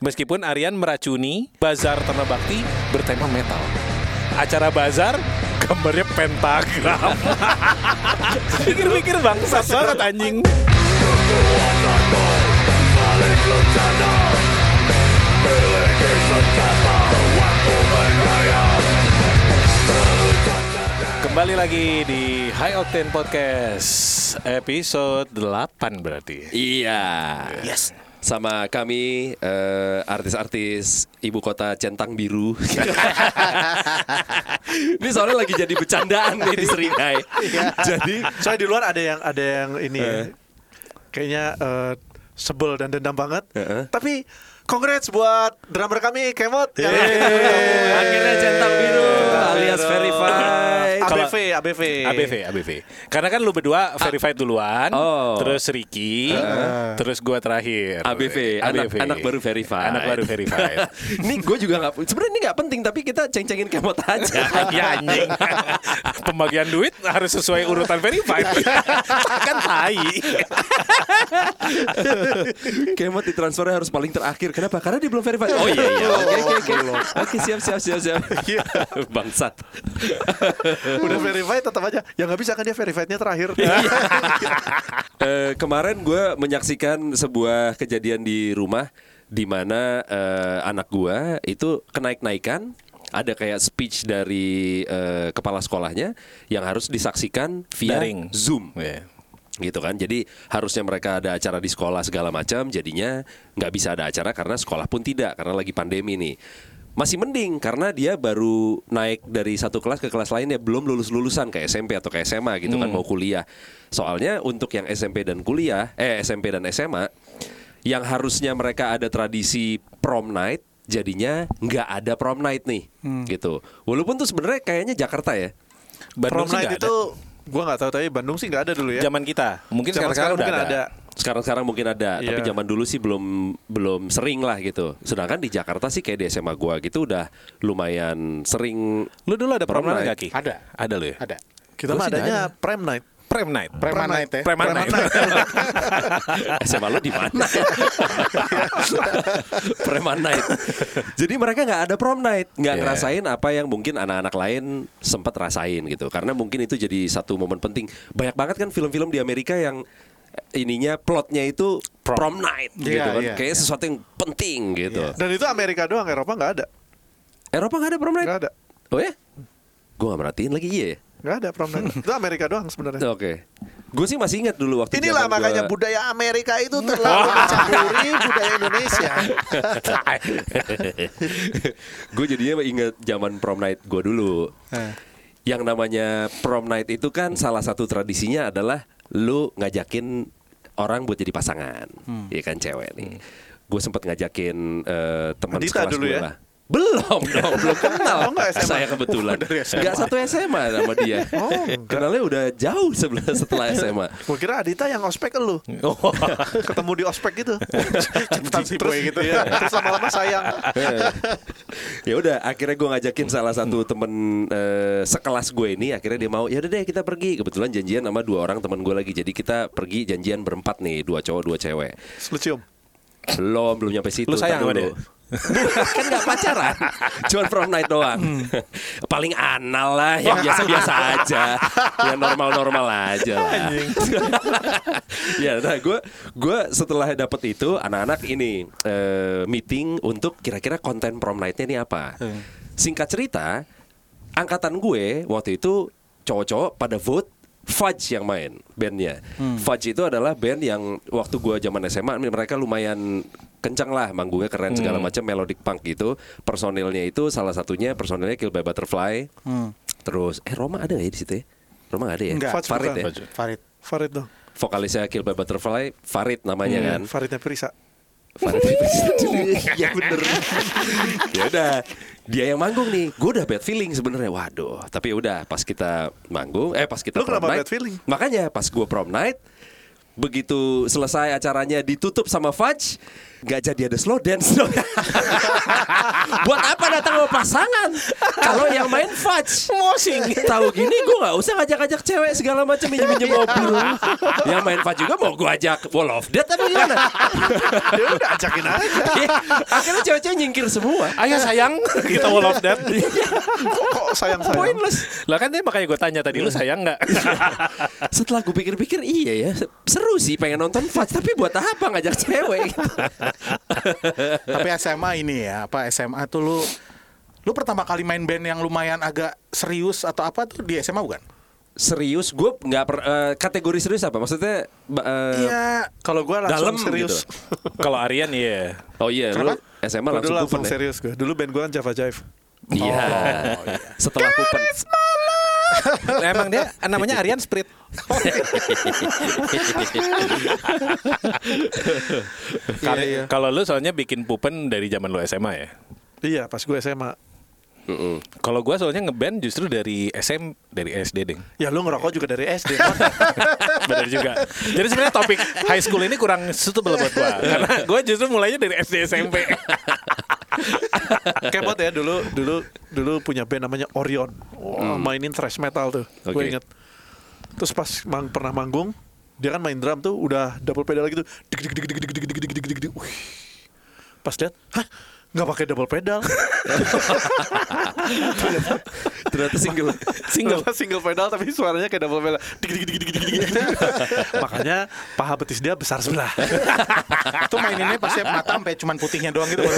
Meskipun Aryan meracuni Bazar Tanah Bakti bertema metal. Acara bazar gambarnya pentagram. Pikir-pikir bangsat banget anjing. Kembali lagi di High Octane Podcast episode 8 berarti. Iya. Yes. Sama kami eh, artis-artis ibu kota centang biru. ini soalnya lagi jadi bercandaan nih di Seringai. jadi Soalnya di luar ada yang ada yang ini Eh. kayaknya eh, sebel dan dendam banget. Heeh. Tapi congrats buat drummer kami Kemot. yang- akhirnya centang biru alias verified. ABV, ABV. ABV, ABV. Karena kan lu berdua verified duluan, Oh. terus Ricky, terus gua terakhir. ABV, anak, anak baru verified. Anak baru verified. ini gue juga nggak. Sebenarnya ini nggak penting, tapi kita ceng-cengin kemot aja. ya anjing. Pembagian duit harus sesuai urutan verified. kan tai. Kemot ditransfernya harus paling terakhir. Kenapa? Karena dia belum verified. Oh iya iya. Oke oke oke. Oke siap siap siap siap. Bangsat. Udah verified tetap aja. Ya nggak bisa kan dia verifiednya terakhir. Eh, kemarin gue menyaksikan sebuah kejadian di rumah di mana eh, anak gue itu kenaik-naikan ada kayak speech dari eh, kepala sekolahnya yang harus disaksikan via Daring. Zoom. Iya. gitu kan jadi harusnya mereka ada acara di sekolah segala macam jadinya nggak bisa ada acara karena sekolah pun tidak karena lagi pandemi nih masih mending karena dia baru naik dari satu kelas ke kelas lainnya belum lulus lulusan ke SMP atau ke SMA gitu kan mau kuliah. Soalnya untuk yang SMP dan kuliah eh SMP dan SMA yang harusnya mereka ada tradisi prom night jadinya nggak ada prom night nih gitu. Walaupun tuh sebenarnya kayaknya Jakarta ya. Bandung Prom sih night itu gua nggak tahu tapi Bandung sih nggak ada dulu ya. Zaman kita. Mungkin Zaman sekarang, sekarang udah mungkin ada. Sekarang-sekarang mungkin ada, tapi Iya. zaman dulu sih belum belum sering lah gitu. Sedangkan di Jakarta sih kayak di SMA gua gitu udah lumayan sering. Lu dulu ada prom Prom night Ki? Ada. Ada lu ya? Ada. Kita mah adanya prime night. Prem night. Preman night ya. Preman Preman night. SMA lo di mana? Preman night. Jadi mereka nggak ada prom night, nggak Iya. ngerasain apa yang mungkin anak-anak lain sempat rasain gitu. Karena mungkin itu jadi satu momen penting. Banyak banget kan film-film di Amerika yang ininya plotnya itu prom, night gitu Iya, kan. iya, Kayaknya sesuatu yang penting gitu. Dan itu Amerika doang, Eropa nggak ada. Eropa nggak ada prom night? Nggak ada. Oh ya? Gue gak merhatiin lagi iya ya? Nggak ada prom night. itu Amerika doang sebenarnya. Oke Gue sih masih ingat dulu waktu Inilah makanya gua- budaya Amerika itu terlalu mencampuri budaya Indonesia. Gue jadinya inget zaman prom night gue dulu Yang namanya prom night itu kan salah satu tradisinya adalah Lu ngajakin orang buat jadi pasangan. Iya kan cewek nih. Gue sempet ngajakin eh, teman sekelas dulu ya? lah Belum dong, belum kenal Oh, nggak SMA? Saya kebetulan Oh, dari SMA. Gak satu SMA sama dia Oh, enggak. Kenalnya udah jauh sebelah setelah SMA Gue kira Adita yang ospek lu. Oh. Ketemu di ospek gitu. Cepetan si boy gitu. Iya, terus lama-lama sayang. ya udah akhirnya gue ngajakin salah satu temen eh, sekelas gue ini akhirnya dia mau ya udah deh kita pergi kebetulan janjian sama dua orang teman gue lagi jadi kita pergi janjian berempat nih dua cowok dua cewek Lu cium. belum belum nyampe situ Lu sayang sama dulu. kan nggak pacaran. Cuma prom night doang. Paling anal lah yang biasa-biasa aja. Yang normal-normal aja lah. Ya nah gue gue setelah dapet itu anak-anak ini eh, meeting untuk kira-kira konten prom nightnya ini apa. Singkat cerita angkatan gue waktu itu cowok-cowok pada vote Fudge yang main bandnya. Fudge itu adalah band yang waktu gua zaman SMA mereka lumayan kencang lah manggungnya keren segala macam melodic punk gitu. Personilnya itu salah satunya personilnya Kill by Butterfly. Terus eh Roma ada nggak ya di situ ya? Roma nggak ada ya? Nggak. Fudge Farid bukan. ya. Farid. Farid. Farid dong. Vokalisnya Kill by Butterfly Farid namanya kan. Faridnya Prisa. Farid ya bener ya udah dia yang manggung nih gue udah bad feeling sebenarnya waduh tapi udah pas kita manggung eh pas kita Lu prom kenapa night bad feeling? makanya pas gue prom night begitu selesai acaranya ditutup sama Fudge nggak jadi ada slow dance dong. Buat apa datang sama pasangan? Kalau yang main fudge, mosing. Tahu gini gue nggak usah ngajak-ngajak cewek segala macam minjem-minjem mobil. yang main fudge juga mau gue ajak wall of death apa gimana? Ya udah ajakin aja. Iya, Akhirnya cewek-cewek nyingkir semua. Ayo sayang, kita wall of that. Kok sayang sayang. Pointless. Lah kan dia makanya gue tanya tadi lu sayang nggak? Setelah gue pikir-pikir iya ya seru sih pengen nonton fudge tapi buat apa ngajak cewek? gitu. Tapi SMA ini ya, apa SMA tuh lu lu pertama kali main band yang lumayan agak serius atau apa tuh di SMA bukan? serius gue nggak per, eh, kategori serius apa maksudnya eh, Iya. Kalau gue langsung Dalam serius. Kalau Aryan iya. oh iya lu Kenapa? SMA langsung dulu langsung ya? serius gue. Dulu band gue kan Java Jive. iya setelah kupen Emang dia namanya Aryan Sprit. Kali- Iya, iya. Kalau lu soalnya bikin pupen dari zaman lu SMA ya. Iya pas gue SMA. Mm-mm. Kalau gua soalnya ngeband justru dari SM dari SD ding. Ya lu ngerokok juga dari SD. Benar juga. Jadi sebenarnya topik high school ini kurang suitable buat gua karena gua justru mulainya dari SD SMP. Kepot ya dulu dulu dulu punya band namanya Orion. Wow, hmm. mainin thrash metal tuh. Okay. Gue inget. Terus pas mang pernah manggung, dia kan main drum tuh udah double pedal gitu. Pas lihat, hah nggak pakai double pedal, ternyata single single single pedal tapi suaranya kayak double pedal. Dik, dik, dik, dik, dik, dik. Makanya paha betis dia besar sebelah. Itu maininnya pasti mata sampai cuman putihnya doang gitu. gitu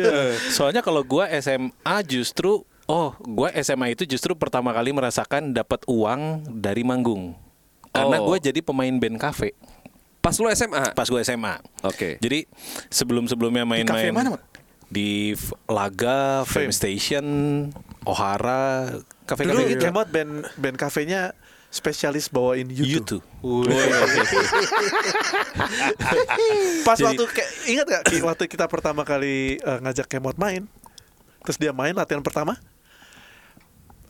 ya. Soalnya kalau gua SMA justru oh, gua SMA itu justru pertama kali merasakan dapat uang dari manggung. Karena Oh. gua jadi pemain band cafe pas lu SMA pas gua SMA. oke Jadi sebelum-sebelumnya Di main-main cafe mana, Mat? di Laga, Fame Fame. Station, Ohara, Dulu kafe-kafe gitu. Kemot band band kafenya spesialis bawain YouTube. YouTube. Pas Jadi- waktu kayak ingat gak Ki, waktu kita pertama kali eh, ngajak Kemot main, terus dia main latihan pertama,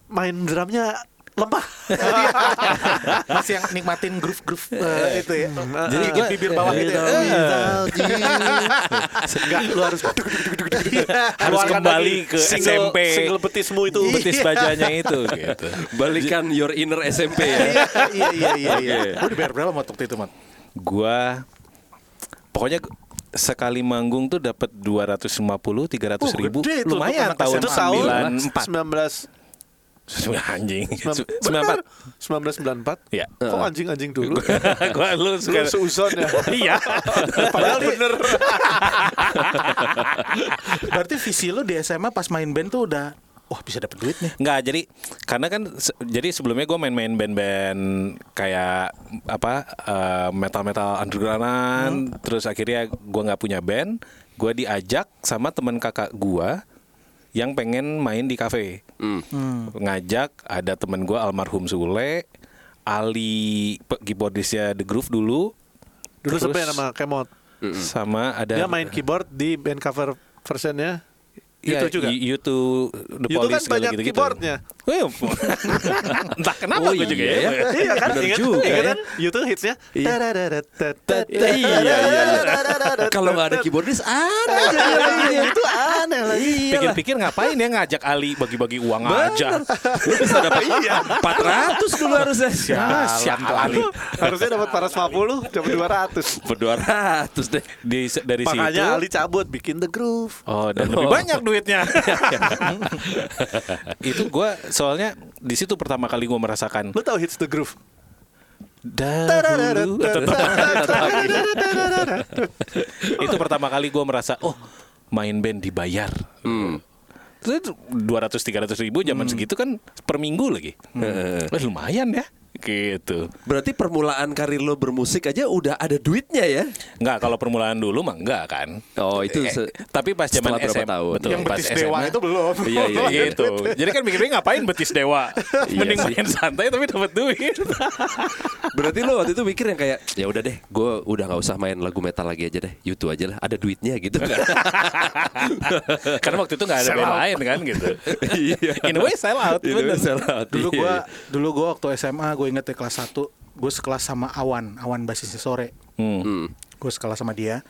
main drumnya lemah. Masih yang nikmatin groove-groove eh, itu ya. Jadi Gigit bibir bawah gitu ya. Enggak, lu harus Harus kembali ke single, SMP. Single betismu itu. Betis bajanya itu gitu. balikan your inner SMP ya Iya iya iya iya. Lu dibayar berapa waktu itu, Mat? Gua pokoknya sekali manggung tuh dapat 250 300 Oh, ribu gede itu lumayan. Itu tahun 94 19 anjing benar, 94 1994. ya Kok anjing-anjing dulu? gua lu suka seuzon ya. iya Padahal bener. Berarti visi lu di SMA pas main band tuh udah wah bisa dapet duit nih. Nggak, jadi karena kan se- jadi sebelumnya gue main-main band-band kayak apa eh, metal-metal undergroundan, terus akhirnya gue nggak punya band, gue diajak sama teman kakak gue yang pengen main di kafe, ngajak ada temen gue almarhum Sule, Ali keyboardisnya The Groove dulu, Dulu Terus- sebenarnya nama Kemot. sama ada Dia main keyboard di band cover versionnya. Iya, itu juga. You, You to the You to Police kan banyak gitu-gitu. keyboardnya. Wih, Entah kenapa Oh, gue juga iya ya. ya. Iya kan? Bener Ingat, juga ingat ya. kan? YouTube hitsnya. Iya. Tadadadadadadad. Iya, iya, iya. kalau nggak ada keyboardis aneh. Itu aneh lah. Pikir-pikir ngapain ya ngajak Ali bagi-bagi uang aja. Lu bisa dapat iya 400 dulu harusnya. Tuh Ali. Harusnya dapat 450, dapat 200. Per 200 deh. Dari situ. Makanya Ali cabut bikin The Groove. Oh, dan lebih Oh. banyak duitnya. itu gue soalnya di situ pertama kali gue merasakan Lu tahu hits The Groove? dahulu itu pertama kali gue merasa oh main band dibayar. Terus dua ratus tiga ratus ribu zaman segitu kan per minggu lagi. Eh, lumayan ya gitu. Berarti permulaan karir lo bermusik aja udah ada duitnya ya? Enggak, kalau permulaan dulu mah enggak kan. Oh, itu Eh, se- tapi pas zaman setelah berapa SM, tahun? betul, Yang pas betis SMA, dewa itu belum. Iya, iya, iya. gitu. Jadi kan mikirnya ngapain betis dewa? Iya Mending sih. main santai tapi dapat duit. Berarti lo waktu itu mikir yang kayak ya udah deh, gue udah nggak usah main lagu metal lagi aja deh, YouTube aja lah, ada duitnya gitu kan? Karena waktu itu nggak ada band out. lain kan gitu. Iya. In a way sell out. Dulu Iya, gua iya. dulu gua waktu SMA gue inget ya kelas 1 gue sekelas sama Awan, Awan basisnya sore. Hmm. Hmm. Gue sekelas sama dia.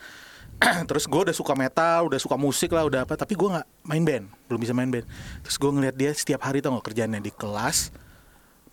Terus gue udah suka metal, udah suka musik lah, udah apa. Tapi gue nggak main band, belum bisa main band. Terus gue ngeliat dia setiap hari tau gak kerjaannya di kelas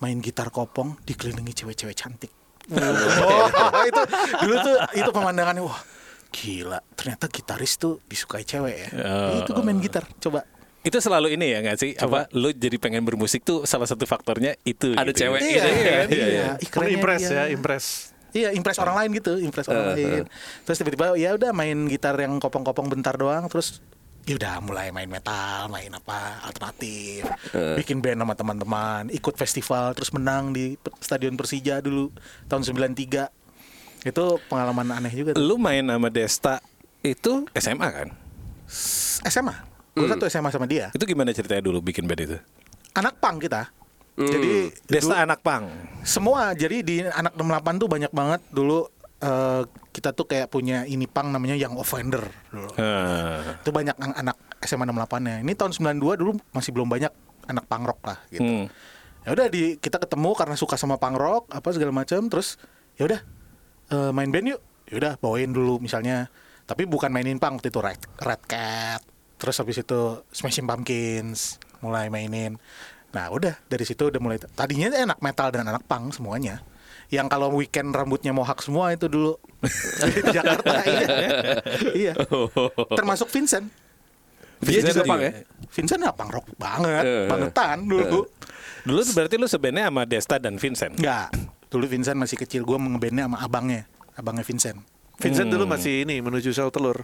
main gitar kopong dikelilingi cewek-cewek cantik. oh, itu dulu tuh itu pemandangannya wah gila ternyata gitaris tuh disukai cewek ya. Oh. Itu gue main gitar, coba. Itu selalu ini ya nggak sih? Apa lu jadi pengen bermusik tuh salah satu faktornya itu. Ada gitu. cewek Iya, gitu. iya, Iya, iya. iya. Ih, kerennya impress ya, impress. Iya, impress orang lain gitu, impress orang lain. Terus tiba-tiba ya udah main gitar yang kopong-kopong bentar doang, terus ya udah mulai main metal, main apa alternatif, bikin band sama teman-teman, ikut festival, terus menang di Stadion Persija dulu tahun 93. Itu pengalaman aneh juga tuh. Lu main sama Desta itu SMA kan? SMA. Gue satu SMA sama dia. Itu gimana ceritanya dulu bikin band itu? Anak pang kita. Jadi Desta dulu- anak pang. Semua jadi di anak 68 tuh banyak banget dulu eh, kita tuh kayak punya ini pang namanya Young Offender dulu. Ah. Itu banyak anak SMA 68-nya. Ini tahun 92 dulu masih belum banyak anak punk rock lah gitu. Hmm. Ya udah di kita ketemu karena suka sama punk rock apa segala macam terus ya udah eh, main band yuk. Ya udah bawain dulu misalnya tapi bukan mainin punk waktu itu Red, Red Cat. Terus habis itu Smashing Pumpkins mulai mainin. Nah, udah dari situ udah mulai tadinya anak metal dan anak punk semuanya. Yang kalau weekend rambutnya mohak semua itu dulu di Jakarta iya. iya. Termasuk Vincent. Dia Vincent juga pang ya? Vincent apa punk rock banget, Eh. bangetan dulu. Dulu tuh berarti lu sebenarnya sama Desta dan Vincent. Enggak. Dulu Vincent masih kecil, gue ngebandnya sama abangnya, abangnya Vincent. Vincent dulu masih ini menuju sel telur.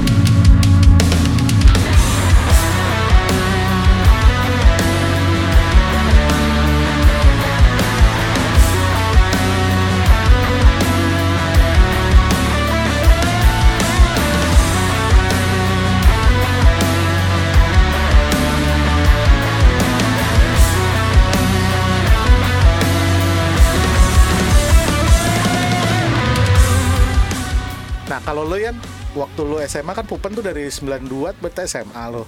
waktu lo SMA kan Pupen tuh dari 92 berarti SMA lo.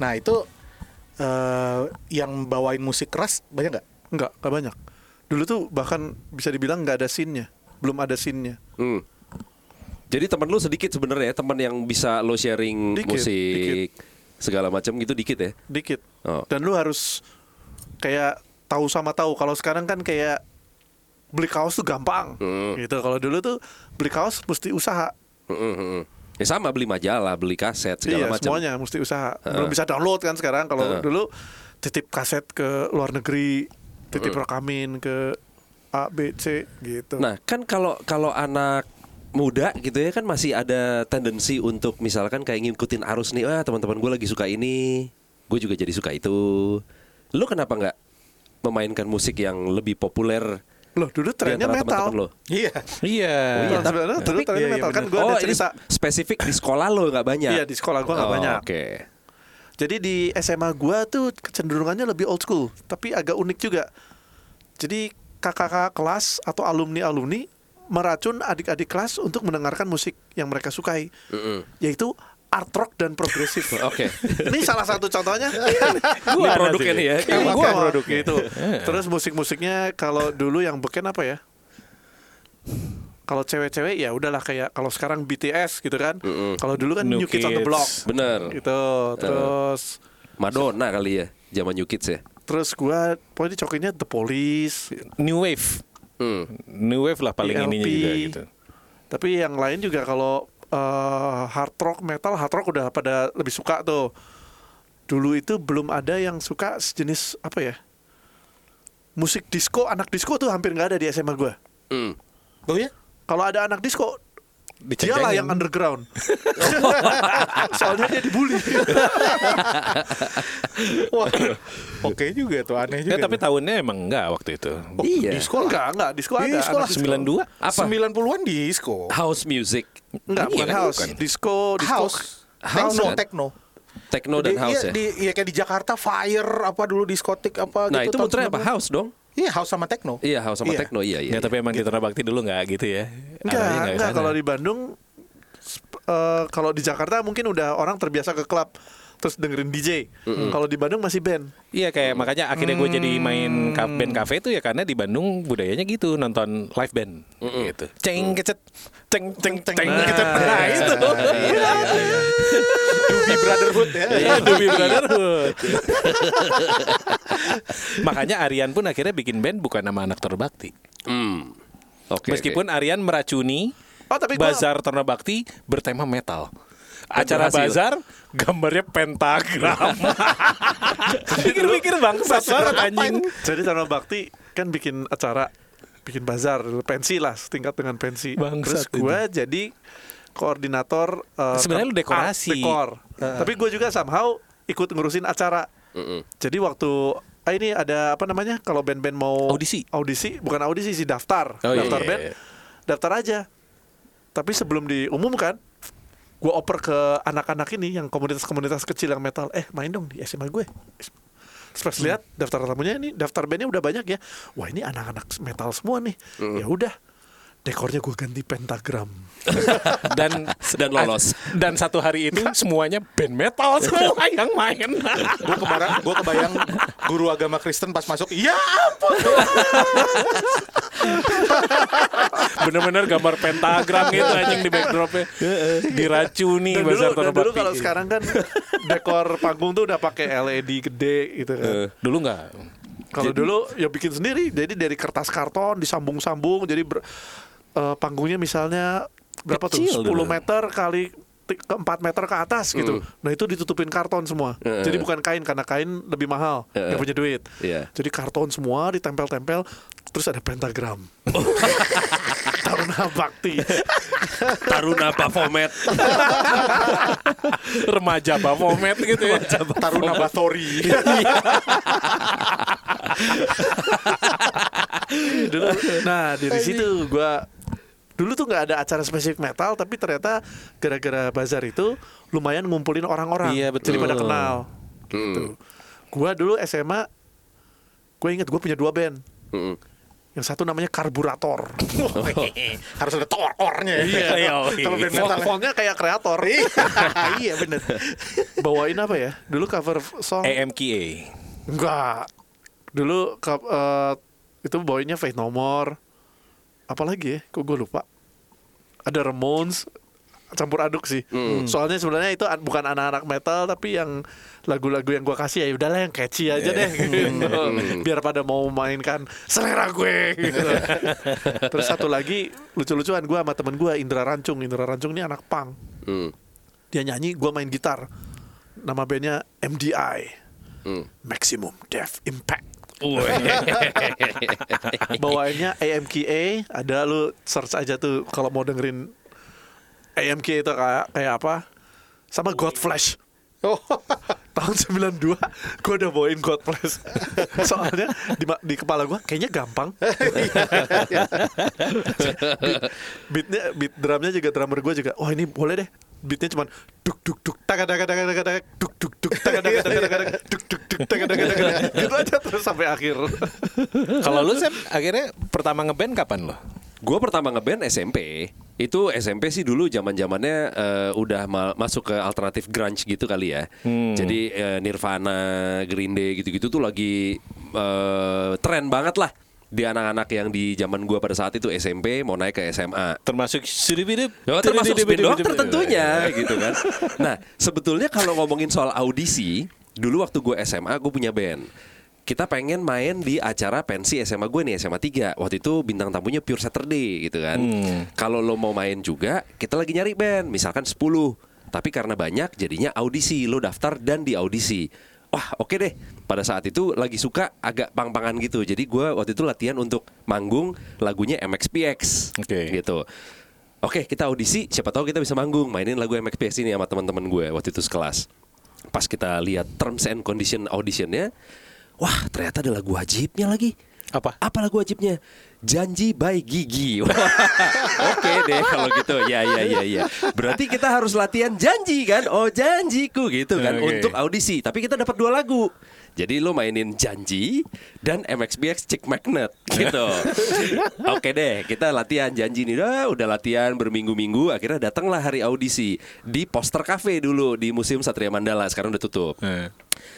Nah itu eh yang bawain musik keras banyak nggak? Enggak, enggak banyak. Dulu tuh bahkan bisa dibilang nggak ada scene-nya. Belum ada scene-nya. Hmm. Jadi teman lu sedikit sebenarnya teman yang bisa lo sharing Dikit, musik segala macam gitu dikit ya. Dikit. Oh. Dan lu harus kayak tahu sama tahu. Kalau sekarang kan kayak beli kaos tuh gampang. Hmm. Gitu. Kalau dulu tuh beli kaos mesti usaha. Heeh, heeh. Ya sama beli majalah, beli kaset segala iya, macam. semuanya mesti usaha. Belum bisa download kan sekarang. Kalau Heeh. dulu titip kaset ke luar negeri, titip rekamin ke A, B, C gitu. Nah, kan kalau kalau anak muda gitu ya kan masih ada tendensi untuk misalkan kayak ngikutin arus nih, wah teman-teman gue lagi suka ini, gue juga jadi suka itu. Lu kenapa nggak memainkan musik yang lebih populer Loh, dulu di trennya metal. lo? Iya. Iya. Iya, sebenarnya dulu Tapi- trennya iya, iya, metal kan gue oh, ada ini cerita. spesifik di sekolah lo nggak banyak? Iya, di sekolah gua nggak Oh, banyak. Oke. Jadi di SMA gua tuh kecenderungannya lebih old school, tapi agak unik juga. Jadi kakak-kakak kelas atau alumni-alumni meracun adik-adik kelas untuk mendengarkan musik yang mereka sukai, Mm-mm. yaitu art rock dan progresif. Oke. Ini salah satu contohnya. Ini produknya nih ya. Kayak gua Sama, produknya. gitu. Terus musik-musiknya kalau dulu yang beken apa ya? Kalau cewek-cewek ya udahlah kayak kalau sekarang BTS gitu kan. Kalau dulu kan New New, Kids on the. Block. Bener. Gitu. Terus Madonna kali ya, zaman New Kids ya. terus gua pokoknya cokinnya The Police. New Wave. Hmm. New Wave lah paling ELP. juga gitu. Tapi yang lain juga kalau eh, hard rock, metal, hard rock udah pada lebih suka tuh. Dulu itu belum ada yang suka sejenis apa ya? Musik disco, anak disco tuh hampir nggak ada di SMA gua. Hmm. Oh ya? Kalau ada anak disco, Dicengin. dialah yang underground. Soalnya dia dibully. Wah. Oke juga tuh aneh juga. Ya, tapi tuh. tahunnya emang enggak waktu itu. Oh, Iya. Di sekolah. enggak, enggak, disco ada. Di sekolah anak disco. 92? Apa? 90-an disco. House music, Enggak, Iya, bukan kan, house. bukan. Disco, disco. House. House, Techno, kan? techno. techno dan Di- house iya, ya. Di, iya kayak di Jakarta Fire apa dulu diskotik apa Nah, gitu. itu tahun muternya apa? 90-an. House dong. Iya, house sama techno. Iya, house sama Iya. techno. Iya, iya. Ya, tapi emang di Tanah Bakti dulu nggak gitu ya. Enggak, enggak. sana. Kalau di Bandung, eh, kalau di Jakarta mungkin udah orang terbiasa ke klub. Terus dengerin DJ. Kalau di Bandung masih band. Iya kayak makanya akhirnya gue jadi main ka- band cafe itu ya karena di Bandung budayanya gitu nonton live band gitu. Ceng kecet ceng ceng ceng kecet. Nah itu. Dubi Brotherhood ya. Iya, Dubi Brotherhood. Makanya Aryan pun akhirnya bikin band bukan nama anak Torbakti. Hmm. Oke. Meskipun Aryan meracuni Oh, tapi gua- Bazar Torbakti bertema metal. Acara berhasil. bazar gambarnya pentagram. Pikir-pikir bangsat banget anjing. Jadi Taruna Bakti kan bikin acara bikin bazar pensi lah setingkat dengan pensi. Bangsat Terus gue jadi koordinator eh, Sebenarnya lu dekorasi. art, dekor. Tapi gue juga somehow ikut ngurusin acara. Mm-mm. Jadi waktu ah ini ada apa namanya kalau band-band mau Audisi. audisi bukan audisi sih daftar Oh, iya, daftar iya, band iya. daftar aja tapi sebelum diumumkan gue oper ke anak-anak ini yang komunitas-komunitas kecil yang metal. Eh main dong di SMA gue. Terus lihat daftar tamunya ini daftar bandnya udah banyak ya. Wah ini anak-anak metal semua nih. Ya udah dekornya gue ganti pentagram Dan Dan lolos. Dan satu hari itu semuanya band metal semua yang main. gue kemarin gue kebayang guru agama Kristen pas masuk ya ampun Bener-bener gambar pentagram gitu anjing di backdropnya. Diracuni dan dulu, dan dulu kalau sekarang kan dekor panggung tuh udah pakai LED gede gitu kan Eh, dulu nggak. Kalau dulu ya bikin sendiri, jadi dari kertas karton disambung-sambung, jadi ber- eh, panggungnya misalnya berapa Kecil tuh? 10 dulu. meter kali ke 4 meter ke atas gitu. Nah itu ditutupin karton semua. Heeh. Jadi bukan kain karena kain lebih mahal, Heeh. nggak punya duit. Iya. Jadi karton semua ditempel-tempel, terus ada pentagram. Taruna Bakti. Taruna Bafomet. Remaja Baphomet gitu ya. Taruna Bathori dulu, nah dari situ gua dulu tuh nggak ada acara spesifik metal tapi ternyata gara-gara bazar itu lumayan ngumpulin orang-orang Iya, betul. jadi pada kenal. Gitu. Gua dulu SMA gue inget gue punya dua band. Mm-mm. yang satu namanya karburator. Harus ada tor-ornya. Ya. Iya, kalau band Font- metal. Ya. fontnya kayak kreator. Iya. Bener. Bawain apa ya? Dulu cover song. AMKA. enggak dulu eh, itu bawainnya Faith No More apalagi ya? Kok gue lupa? Ada Ramones campur aduk sih. Soalnya sebenarnya itu an- bukan anak-anak metal tapi yang lagu-lagu yang gue kasih ya udahlah yang catchy aja deh. Gitu. biar pada mau mainkan selera gue. Gitu. terus satu lagi lucu-lucuan gue sama temen gue Indra Rancung. Indra Rancung ini anak punk. Mm. dia nyanyi gue main gitar. Nama bandnya MDI Mm. Maximum Death Impact bawaannya AMKA ada lu search aja tuh kalau mau dengerin AMK itu kayak kayak apa? Sama Godflesh oh. Tahun 92 gue udah bawain Godflesh soalnya di, di kepala gue kayaknya gampang. Beat, beatnya beat drumnya juga drummer gue juga. Oh ini boleh deh beatnya cuman duk duk duk taga taga taga taga taga duk duk duk taga taga taga taga taga, duk duk duk taga taga taga taga. gitu aja terus sampai akhir Kalau lu Sam akhirnya pertama ngeband kapan lo? Gue pertama ngeband SMP. Itu SMP sih dulu zaman zamannya udah ma- masuk ke alternatif grunge gitu kali ya. Jadi eh, Nirvana, Green Day gitu-gitu tuh lagi eh, tren banget lah di anak-anak yang di zaman gua pada saat itu SMP mau naik ke SMA. Termasuk Sudibidip. Ya, termasuk spin doctor tentunya gitu kan. Nah sebetulnya kalau ngomongin soal audisi, dulu waktu gue SMA gue punya band. Kita pengen main di acara pensi SMA gue nih SMA 3 Waktu itu bintang tamunya Pure Saturday gitu kan. Kalau lo mau main juga Kita lagi nyari band Misalkan 10 Tapi karena banyak jadinya audisi. Lo daftar dan di audisi Wah oke deh Pada saat itu lagi suka agak pang-pangan gitu Jadi gue waktu itu latihan untuk manggung lagunya MXPX Oke. gitu Oke kita audisi Siapa tahu kita bisa manggung Mainin lagu MXPX ini sama teman-teman gue Waktu itu sekelas Pas kita lihat terms and condition auditionnya Wah ternyata ada lagu wajibnya lagi Apa? Apa lagu wajibnya? Janji by Gigi Wah, Oke deh kalau gitu Ya ya ya ya Berarti kita harus latihan janji kan Oh janjiku gitu kan Oke. Untuk audisi Tapi kita dapat dua lagu Jadi lu mainin Janji dan MXBX Chick Magnet gitu. Oke deh, kita latihan Janji nih. Udah, udah latihan berminggu-minggu. Akhirnya datanglah hari audisi di Poster Cafe dulu di Museum Satria Mandala. Sekarang udah tutup. Eh.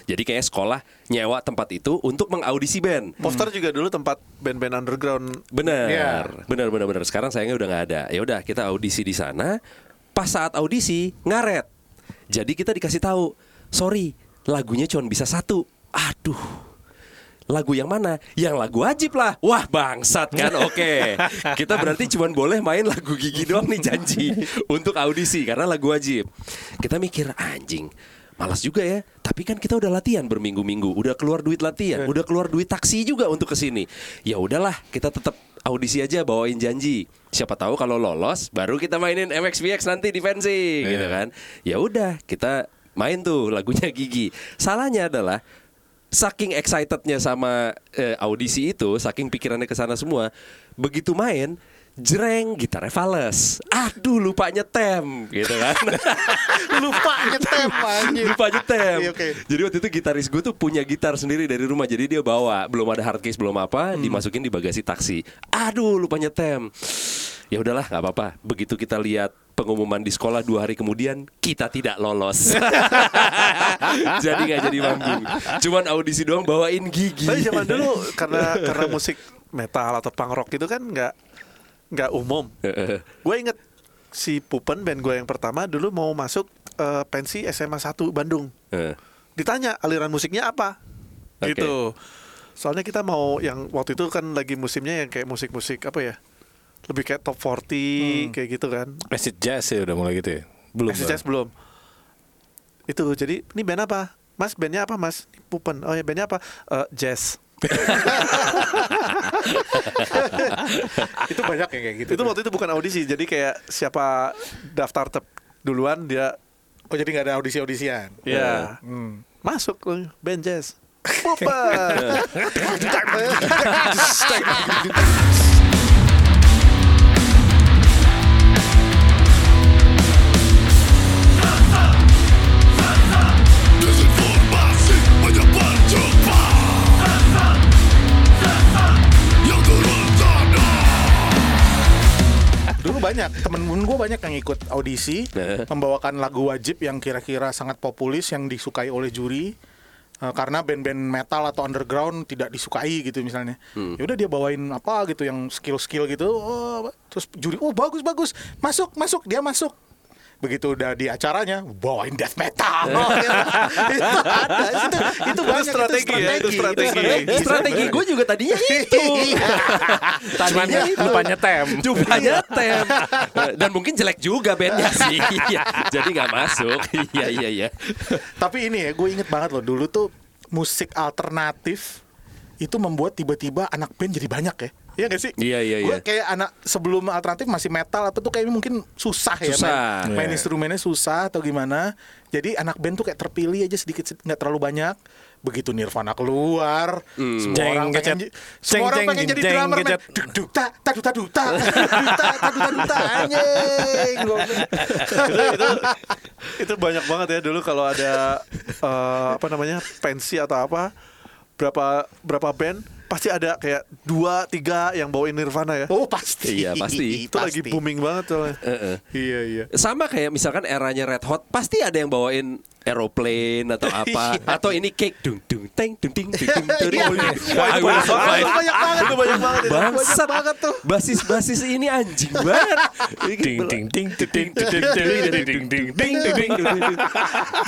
Jadi kayak sekolah nyewa tempat itu untuk mengaudisi band. Poster juga dulu tempat band-band underground. Bener, Iya. bener, bener, bener. Sekarang sayangnya udah nggak ada. Ya udah, kita audisi di sana. Pas saat audisi ngaret. Jadi kita dikasih tahu, sorry, lagunya cuma bisa satu. Aduh. Lagu yang mana? Yang lagu wajib lah. Wah bangsat kan. Oke. Kita berarti cuma boleh main lagu gigi doang nih janji untuk audisi karena lagu wajib. Kita mikir anjing. Malas juga ya. Tapi kan kita udah latihan berminggu-minggu, udah keluar duit latihan, udah keluar duit taksi juga untuk ke sini. Ya udahlah, kita tetap audisi aja bawain janji. Siapa tahu kalau lolos baru kita mainin MXPX nanti di fencing gitu kan. Ya udah, kita main tuh lagunya Gigi. Salahnya adalah saking excitednya sama eh, audisi itu, saking pikirannya ke sana semua, begitu main jreng gitarnya fales. Aduh lupa nyetem gitu kan. Lupa nyetem anjir. lupa nyetem. Iya, oke. Jadi waktu itu gitaris gue tuh punya gitar sendiri dari rumah. Jadi dia bawa, belum ada hard case, belum apa, Hmm. dimasukin di bagasi taksi. Aduh, lupa nyetem. Ya udahlah, nggak apa-apa. Begitu kita lihat pengumuman di sekolah dua hari kemudian, kita tidak lolos. jadi nggak jadi manggung. Cuman audisi doang bawain gigi. Tapi zaman dulu karena karena musik metal atau punk rock itu kan nggak nggak umum. gue inget si Pupen band gue yang pertama dulu mau masuk eh, pensi SMA 1 Bandung. Eh, Ditanya aliran musiknya apa? Oke. Gitu. Soalnya kita mau yang waktu itu kan lagi musimnya yang kayak musik-musik apa ya? Lebih kayak top 40 kayak gitu kan. Acid jazz ya udah mulai gitu ya. Belum. Acid Jazz belum. Itu jadi ini band apa? Mas bandnya apa mas? Pupen. Oh ya bandnya apa? Eh, jazz. itu banyak ya kayak gitu. itu waktu itu bukan audisi. Jadi kayak siapa daftar tep duluan dia Oh jadi nggak ada audisi-audisian. ya Hmm. masuk loh, band jazz. banyak temen-temen gue banyak yang ikut audisi membawakan lagu wajib yang kira-kira sangat populis yang disukai oleh juri Eh, karena band-band metal atau underground tidak disukai gitu misalnya. Ya udah dia bawain apa gitu yang skill-skill gitu. Oh, terus juri oh bagus bagus. Masuk masuk dia masuk. Begitu udah di acaranya bawain death metal. Oh, gitu. itu ada itu, itu banyak strategi ya, itu strategi. Strategi gue juga tadinya itu. Cuman Tadinya itu. lupa nyetem. Lupa nyetem. Dan mungkin jelek juga bandnya sih. Iya. Jadi nggak masuk. Iya iya iya. Tapi ini ya, gue inget banget loh dulu tuh musik alternatif itu membuat tiba-tiba anak band jadi banyak ya. Iya gak sih? Iya, iya, Gue iya. kayak anak sebelum alternatif masih metal apa tuh kayaknya mungkin susah ya Susah. main, main Iya. instrumennya susah atau gimana. Jadi anak band tuh kayak terpilih aja sedikit nggak terlalu banyak. Begitu Nirvana keluar, semua Jeng, orang pengen, ji- semua orang Jeng, pengen jeng, jadi jeng, drummer. men. Duk duk ta ta duta duta duta ta duta duta anjing. Itu, itu itu banyak banget ya dulu kalau ada eh, apa namanya pensi atau apa berapa berapa band pasti ada kayak dua tiga yang bawain Nirvana ya Oh pasti. Iya, pasti. itu lagi booming banget soalnya Iya iya. Sama kayak misalkan eranya Red Hot pasti ada yang bawain aeroplane atau apa atau ini cake dung dung teng dung ding dung dung dung. Iya. Wah, itu gue banyak survive. banget itu banyak banget itu banyak banget itu. Bangsat banget tuh. Basis-basis ini anjing banget. Ding ding ding ding ding ding ding ding ding ding ding.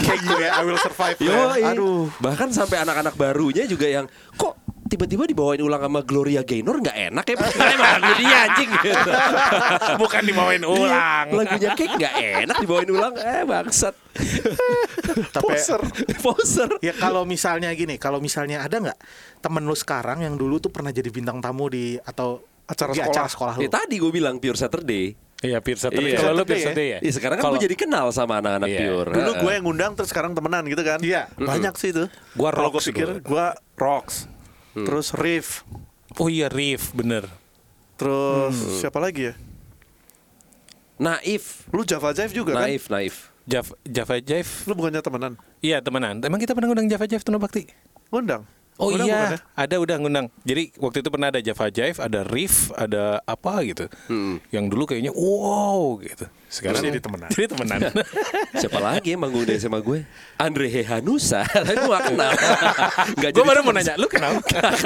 Kayak gue I will survive. Yo, man. Aduh. Bahkan sampai anak-anak barunya juga yang kok tiba-tiba dibawain ulang sama Gloria Gaynor nggak enak ya Kan emang lagu dia anjing gitu. Bukan dibawain ulang. lagunya cake nggak enak dibawain ulang eh bangsat Tapi Poser. poser ya kalau misalnya gini, kalau misalnya ada nggak temen lu sekarang yang dulu tuh pernah jadi bintang tamu di atau Acara di sekolah. acara sekolah lu? Ya, tadi gue bilang Pure Saturday Iya, Pure Saturday. Iya. Kalau lu Pure ya? Saturday ya? Iya sekarang kan gue jadi kenal sama anak-anak Iya. Pure dulu gue yang ngundang terus sekarang temenan gitu kan Iya. banyak sih itu Gua kalau gue Rocks pikir gue rocks terus riff Oh iya, Riff, bener. terus siapa lagi ya Naif lu Java Jive juga kan Naif Naif Java, Java Jive. lu bukannya temenan Iya, temenan. Emang kita pernah ngundang Java Jive Tuna Bakti? Ngundang. Oh bukan iya, ya? ada udah ngundang. Jadi waktu itu pernah ada Java Jive, ada Riff, ada apa gitu. Yang dulu kayaknya wow gitu. Sekarang Terus jadi temenan. Jadi temenan. Siapa lagi yang manggung di SMA gue? Andre Hehanusa. Tapi gue gak kenal. Gak Gue baru mau nanya, lu kenal?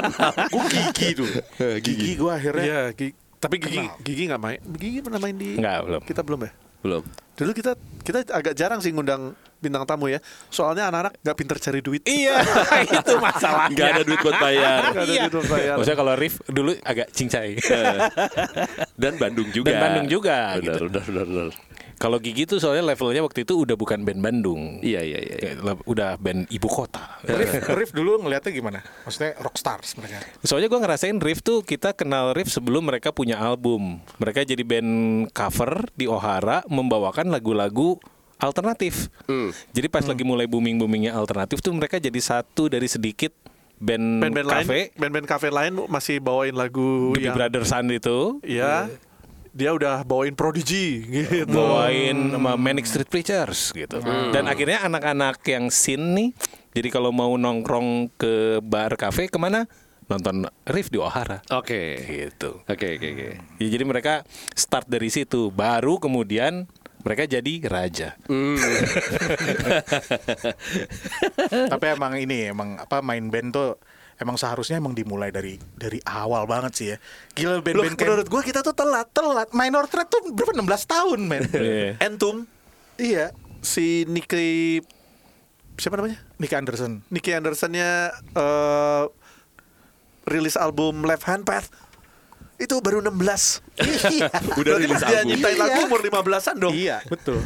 Gue gigi tuh. Gigi gue akhirnya Iya, Gi- tapi Gigi Kenal. Gigi nggak main. Gigi pernah main di Enggak, belum. Kita belum ya? Belum. Dulu kita kita agak jarang sih ngundang bintang tamu ya. Soalnya anak-anak nggak pinter cari duit. iya, itu masalahnya. Gak ada duit buat bayar. Nggak ada Iya. duit buat bayar. Maksudnya kalau Riff dulu agak cincai. Dan Bandung juga. Dan Bandung juga, Benar, gitu. benar, benar, benar. kalau Gigi tuh soalnya levelnya waktu itu udah bukan band Bandung. Iya, iya, iya. Le- Udah band ibu kota. Riff, Riff dulu ngeliatnya gimana? Maksudnya rockstars mereka. Soalnya gue ngerasain Riff tuh kita kenal Riff sebelum mereka punya album. Mereka jadi band cover di Ohara membawakan lagu-lagu alternatif. Hmm. Jadi pas lagi mulai booming boomingnya alternatif tuh mereka jadi satu dari sedikit band, band-band lain, cafe. band-band cafe lain masih bawain lagu The yang Brother Sun itu Iya. Dia udah bawain Prodigy gitu. bawain sama Manic Street Preachers gitu. Dan akhirnya anak-anak yang scene nih, jadi kalau mau nongkrong ke bar cafe ke mana? Nonton Riff di Ohara. Oke. Gitu. Oke, oke, oke. Ya, jadi mereka start dari situ, baru kemudian mereka jadi raja. Hmm. Tapi emang ini emang apa main band tuh emang seharusnya emang dimulai dari dari awal banget sih ya. Gila Loh, band-band kayak menurut gue kita tuh telat. telat. Minor Threat tuh berapa 16 tahun, men. Iya. Entum iya. si Nicky siapa namanya? Nick Anderson. Nicky Andersonnya eh rilis album Left Hand Path itu baru 16 iya. Udah Berarti rilis dia album. nyiptain lagu umur 15an dong Iya, betul.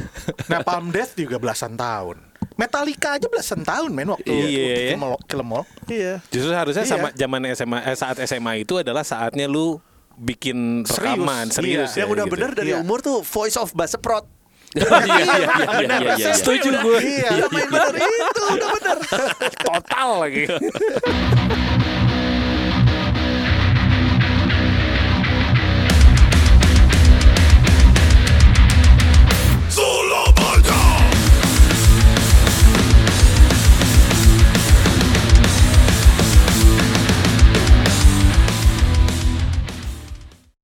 Nah, Palm Death juga belasan tahun. Metallica aja belasan tahun, men waktu Iya, waktu iya. Iya Justru harusnya Iya. sama zaman SMA eh, saat SMA itu adalah saatnya lu bikin Serius. rekaman serius. Iya. Yang ya, udah gitu. bener dari Iya. umur tuh Voice of Baseprot Iya, iya, iya, iya, iya, iya. Setuju gue. Iya. Udah main bener itu udah bener Total lagi.